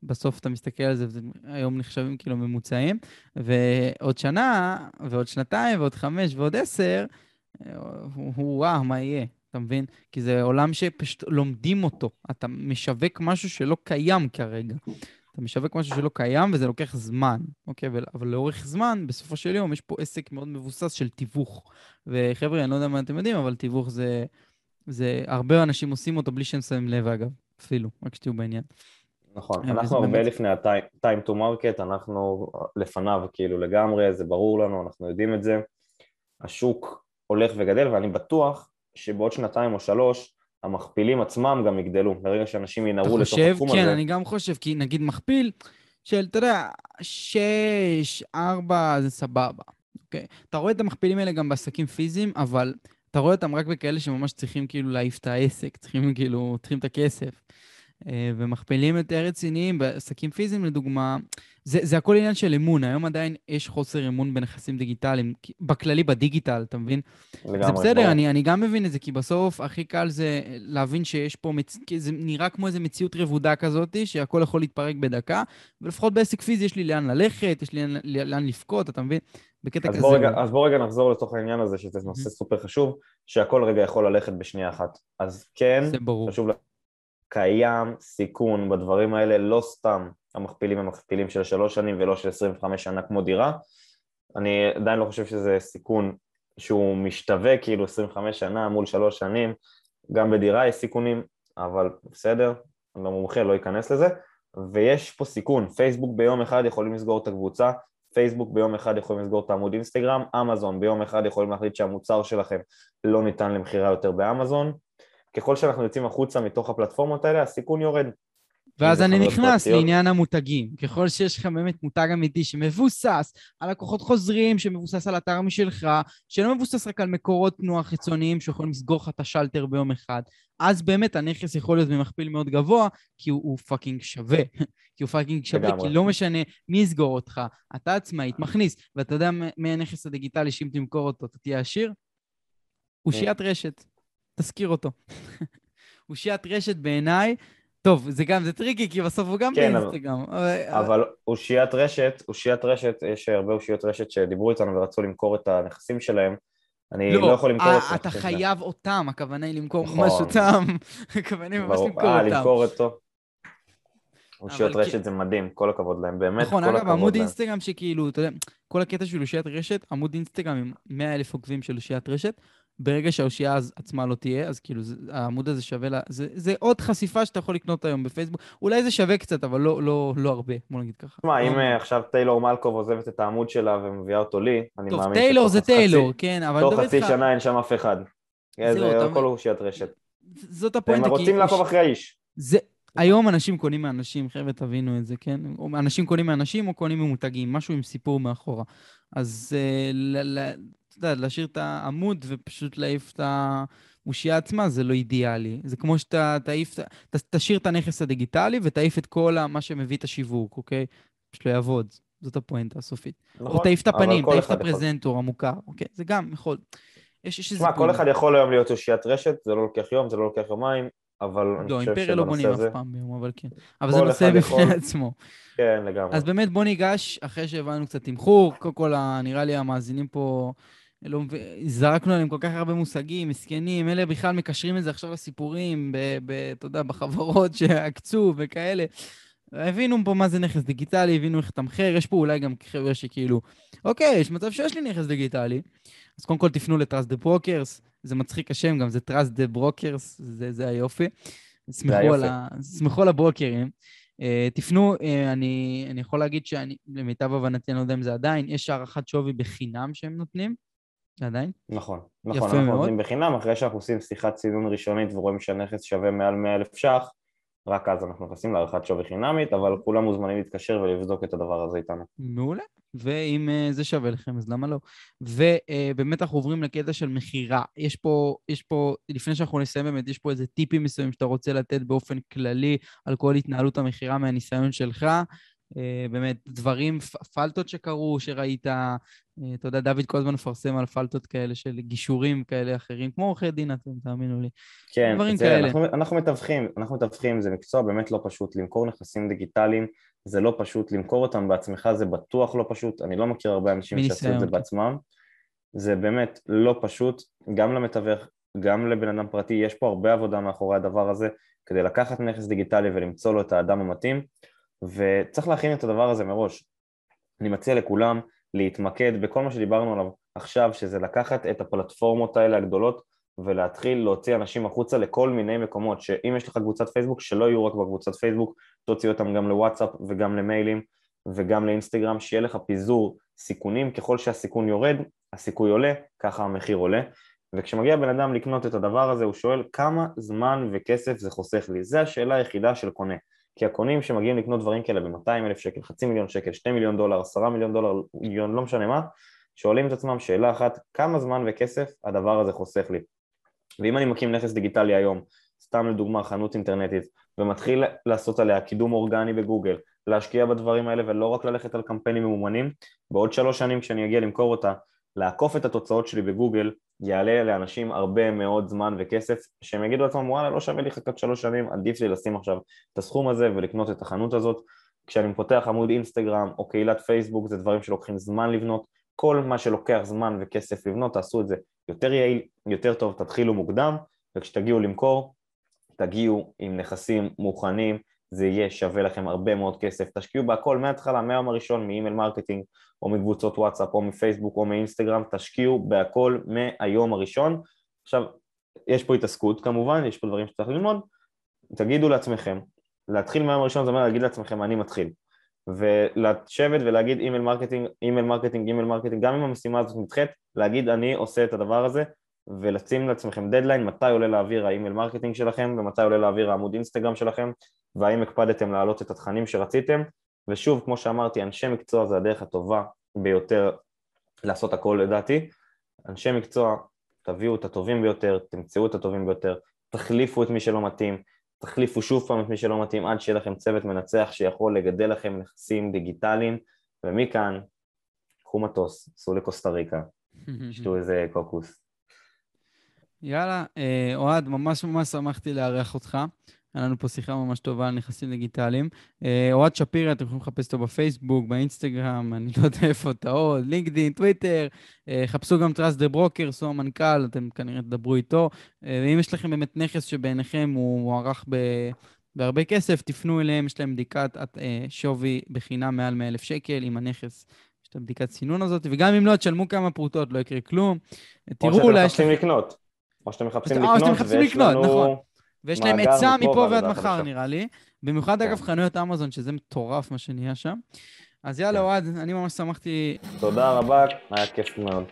בסוף אתה מסתכל על זה, והיום נחשבים כאילו ממוצעים, ועוד שנה, ועוד שנתיים, ועוד חמש, ועוד עשר, וואו, מה יהיה? אתה מבין? כי זה עולם שפשוט לומדים אותו. אתה משווק משהו שלא קיים כרגע. אתה משווק משהו שלא קיים וזה לוקח זמן, אוקיי? אבל לאורך זמן, בסופו של יום, יש פה עסק מאוד מבוסס של תיווך. וחבר'ה, אני לא יודע מה אתם יודעים, אבל תיווך זה... זה... הרבה אנשים עושים אותו בלי שהם שמים לב, אגב, אפילו, רק שתהיו בעניין. נכון, אנחנו הרבה באמת... לפני ה-time to market, אנחנו לפניו כאילו לגמרי, זה ברור לנו, אנחנו יודעים את זה. השוק הולך וגדל, ואני בטוח שבעוד שנתיים או שלוש, המכפילים עצמם גם יגדלו, ברגע שאנשים ינערו לתוך התחום כן, הזה. כן, אני גם חושב, כי נגיד מכפיל של, אתה יודע, שש, ארבע, זה סבבה, אוקיי? אתה רואה את המכפילים האלה גם בעסקים פיזיים, אבל אתה רואה אותם רק בכאלה שממש צריכים כאילו להעיף את העסק, צריכים כאילו, צריכים את הכסף. אה, ומכפילים יותר רציניים בעסקים פיזיים, לדוגמה, זה, זה הכל עניין של אמון. היום עדיין יש חוסר אמון בנכסים דיגיטליים, בכללי בדיגיטל, אתה מבין? לגמרי. זה בסדר, אני, אני גם מבין את זה, כי בסוף הכי קל זה להבין שיש פה, מצ... זה נראה כמו איזו מציאות רבודה כזאת, שהכל יכול להתפרק בדקה, ולפחות בעסק פיזי יש לי לאן ללכת, יש לי לאן, לאן לבכות, אתה מבין? בקטע אז כזה. בוא רגע, אז בוא רגע נחזור לתוך העניין הזה, שזה נושא סופר חשוב, שהכל רגע יכול ללכת בשנייה אחת. אז כן, חשוב קיים סיכון בדברים האלה, לא סתם המכפילים הם מכפילים של שלוש שנים ולא של 25 שנה כמו דירה. אני עדיין לא חושב שזה סיכון שהוא משתווה כאילו 25 שנה מול שלוש שנים, גם בדירה יש סיכונים, אבל בסדר, אני לא מומחה, לא אכנס לזה. ויש פה סיכון, פייסבוק ביום אחד יכולים לסגור את הקבוצה, פייסבוק ביום אחד יכולים לסגור את העמוד אינסטגרם, אמזון ביום אחד יכולים להחליט שהמוצר שלכם לא ניתן למכירה יותר באמזון. ככל שאנחנו יוצאים החוצה מתוך הפלטפורמות האלה, הסיכון יורד. ואז אני נכנס פרטיות. לעניין המותגים. ככל שיש לך באמת מותג אמיתי שמבוסס על לקוחות חוזרים, שמבוסס על אתר משלך, שלא מבוסס רק על מקורות תנועה חיצוניים שיכולים לסגור לך את השלטר ביום אחד, אז באמת הנכס יכול להיות במכפיל מאוד גבוה, כי הוא, הוא fucking שווה. כי הוא fucking שווה, לגמרי. כי לא משנה מי יסגור אותך, אתה עצמאית מכניס, ואתה יודע מי הנכס הדיגיטלי שאם תמכור אותו אתה תהיה עשיר? אושיית רשת. תזכיר אותו. אושיית רשת בעיניי טוב, זה גם, זה טריקי, כי בסוף הוא גם כן, באינסטגרם. אבל, אבל אושיית רשת, אושיית רשת, יש הרבה אושיות רשת שדיברו איתנו ורצו למכור את הנכסים שלהם. אני לא, לא יכול למכור את זה. אתה חייב זה. אותם, הכוונה היא למכור נכון. ממש אותם. הכוונה היא ממש למכור אה, אותם. אה, למכור אותו. אושיות רשת כי... זה מדהים, כל הכבוד להם, באמת נכון, כל אגב, הכבוד להם. נכון, אגב, עמוד אינסטגרם שכאילו, אתה יודע, כל הקטע של אושיית רשת, עמוד אינסטגרם עם 100 אלף עוקבים של אושיית רשת, ברגע שהאושייה עצמה לא תהיה, אז כאילו זה, העמוד הזה שווה לה... זה, זה עוד חשיפה שאתה יכול לקנות היום בפייסבוק. אולי זה שווה קצת, אבל לא, לא, לא הרבה, בוא נגיד ככה. תשמע, אם לא... עכשיו טיילור מלקוב עוזבת את העמוד שלה ומביאה אותו לי, אני טוב, מאמין טיילור זה טיילור, חצי, כן, אבל... תוך חצי שנה אין שם אף אחד. זה הכל אושיית רשת. זאת הפואנטה, כי... הם רוצים לעקוב אחרי האיש. זה... היום אנשים קונים מאנשים, חבר'ה, תבינו את זה, כן? אנשים קונים מאנשים או קונים ממותגים, משהו עם סיפור מאחורה. אז uh, אתה יודע, להשאיר את העמוד ופשוט להעיף את האושייה עצמה, זה לא אידיאלי. זה כמו שאתה תעיף, ת, תשאיר את הנכס הדיגיטלי ותעיף את כל מה שמביא את השיווק, אוקיי? פשוט לא יעבוד. זאת הפואנטה הסופית. נכון, או תעיף את הפנים, תעיף את הפרזנטור המוכר, אוקיי? זה גם יכול. יש, יש איזה... תשמע, כל אחד יכול היום להיות אושיית רשת, זה לא לוקח יום, זה לא לוקח יומיים, אבל אני לא, חושב שבנושא הזה... לא, אימפריה לא בונים אף פעם ביום, אבל כן. אבל זה נושא בפני עצמו. כן, לגמרי. אז באמת בוא ניגש, אחרי שהבנו קצת תמחור, קודם כל נראה לי המאזינים פה לא, זרקנו עליהם כל כך הרבה מושגים, מסכנים, אלה בכלל מקשרים את זה עכשיו לסיפורים, אתה יודע, בחברות שעקצו וכאלה. הבינו פה מה זה נכס דיגיטלי, הבינו איך לתמחר, יש פה אולי גם חבר'ה שכאילו, אוקיי, יש מצב שיש לי נכס דיגיטלי, אז קודם כל תפנו ל-Trust the Brokers, זה מצחיק השם גם, זה Trust the Brokers, זה, זה היופי. סמכו על, ה... סמכו על הברוקרים. Uh, תפנו, uh, אני, אני יכול להגיד שאני, למיטב הבנתי, אני לא יודע אם זה עדיין, יש הערכת שווי בחינם שהם נותנים. עדיין? נכון, נכון, אנחנו מאוד. נותנים בחינם, אחרי שאנחנו עושים שיחת צילום ראשונית ורואים שהנכס שווה מעל 100 אלף ש"ח, רק אז אנחנו נכנסים להערכת שווי חינמית, אבל כולם מוזמנים להתקשר ולבדוק את הדבר הזה איתנו. מעולה, ואם uh, זה שווה לכם, אז למה לא? ובאמת uh, אנחנו עוברים לקטע של מכירה. יש פה, יש פה, לפני שאנחנו נסיים באמת, יש פה איזה טיפים מסוימים שאתה רוצה לתת באופן כללי על כל התנהלות המכירה מהניסיון שלך. אה, באמת, דברים, פלטות שקרו, שראית, אה, אתה יודע, דוד כל הזמן מפרסם על פלטות כאלה של גישורים כאלה אחרים, כמו עורכי דין, אתם תאמינו לי. כן, דברים זה, כאלה. אנחנו, אנחנו מתווכים, אנחנו מתווכים, זה מקצוע באמת לא פשוט, למכור נכסים דיגיטליים זה לא פשוט, למכור אותם בעצמך זה בטוח לא פשוט, אני לא מכיר הרבה אנשים שעשו את זה. בעצמם, זה באמת לא פשוט, גם למתווך, גם לבן אדם פרטי, יש פה הרבה עבודה מאחורי הדבר הזה, כדי לקחת נכס דיגיטלי ולמצוא לו את האדם המתאים. וצריך להכין את הדבר הזה מראש. אני מציע לכולם להתמקד בכל מה שדיברנו עליו עכשיו, שזה לקחת את הפלטפורמות האלה הגדולות ולהתחיל להוציא אנשים החוצה לכל מיני מקומות, שאם יש לך קבוצת פייסבוק, שלא יהיו רק בקבוצת פייסבוק, תוציא אותם גם לוואטסאפ וגם למיילים וגם לאינסטגרם, שיהיה לך פיזור סיכונים, ככל שהסיכון יורד, הסיכוי עולה, ככה המחיר עולה. וכשמגיע בן אדם לקנות את הדבר הזה, הוא שואל כמה זמן וכסף זה חוסך לי. זו השאלה היחידה של קונה. כי הקונים שמגיעים לקנות דברים כאלה ב-200 אלף שקל, חצי מיליון שקל, 2 מיליון דולר, 10 מיליון דולר, מיליון, לא משנה מה, שואלים את עצמם שאלה אחת, כמה זמן וכסף הדבר הזה חוסך לי? ואם אני מקים נכס דיגיטלי היום, סתם לדוגמה חנות אינטרנטית, ומתחיל לעשות עליה קידום אורגני בגוגל, להשקיע בדברים האלה ולא רק ללכת על קמפיינים ממומנים, בעוד שלוש שנים כשאני אגיע למכור אותה, לעקוף את התוצאות שלי בגוגל יעלה לאנשים הרבה מאוד זמן וכסף שהם יגידו לעצמם וואלה לא שווה לי לחכות שלוש שנים עדיף לי לשים עכשיו את הסכום הזה ולקנות את החנות הזאת. כשאני פותח עמוד אינסטגרם או קהילת פייסבוק זה דברים שלוקחים זמן לבנות. כל מה שלוקח זמן וכסף לבנות תעשו את זה יותר יעיל, יותר טוב, תתחילו מוקדם וכשתגיעו למכור תגיעו עם נכסים מוכנים זה יהיה שווה לכם הרבה מאוד כסף, תשקיעו בהכל מההתחלה, מהיום הראשון, מ email marketing או מקבוצות וואטסאפ או מפייסבוק או מאינסטגרם, תשקיעו בהכל מהיום הראשון. עכשיו, יש פה התעסקות כמובן, יש פה דברים שצריך ללמוד, תגידו לעצמכם, להתחיל מהיום הראשון זה אומר להגיד לעצמכם אני מתחיל. ולשבת ולהגיד email marketing, email marketing, email marketing, גם אם המשימה הזאת נדחית, להגיד אני עושה את הדבר הזה ולשים לעצמכם דדליין מתי עולה להעביר ה email marketing שלכם ומתי עולה להעביר העמוד אינסטגרם שלכם והאם הקפדתם להעלות את התכנים שרציתם. ושוב, כמו שאמרתי, אנשי מקצוע זה הדרך הטובה ביותר לעשות הכל לדעתי. אנשי מקצוע, תביאו את הטובים ביותר, תמצאו את הטובים ביותר, תחליפו את מי שלא מתאים, תחליפו שוב פעם את מי שלא מתאים עד שיהיה לכם צוות מנצח שיכול לגדל לכם נכסים דיגיטליים. ומכאן, קחו מטוס, סעו לקוסטה ריקה, שתו איזה קוקוס. יאללה, אה, אוהד, ממש ממש שמחתי לארח אותך. היה לנו פה שיחה ממש טובה על נכסים דיגיטליים. אה, אוהד שפירא, אתם יכולים לחפש אותו בפייסבוק, באינסטגרם, אני לא יודע איפה אתה עוד, לינקדאין, טוויטר. אה, חפשו גם Trust The Broker, הוא המנכ"ל, אתם כנראה תדברו איתו. ואם יש לכם באמת נכס שבעיניכם הוא מוערך ב... בהרבה כסף, תפנו אליהם, יש להם בדיקת שווי בחינם מעל 100,000 שקל עם הנכס. את הבדיקת סינון הזאת, וגם אם לא, תשלמו כמה פרוטות, לא יקרה כלום. תראו אולי... או שאתם מחפשים לקנות. או שאתם מחפשים לקנות, ויש לנו... נכון. ויש להם עצה מפה ועד מחר, נראה לי. במיוחד, אגב, כן. חנויות אמזון, שזה מטורף מה שנהיה שם. אז יאללה, כן. אוהד, אני ממש שמחתי... תודה רבה, היה כיף מאוד.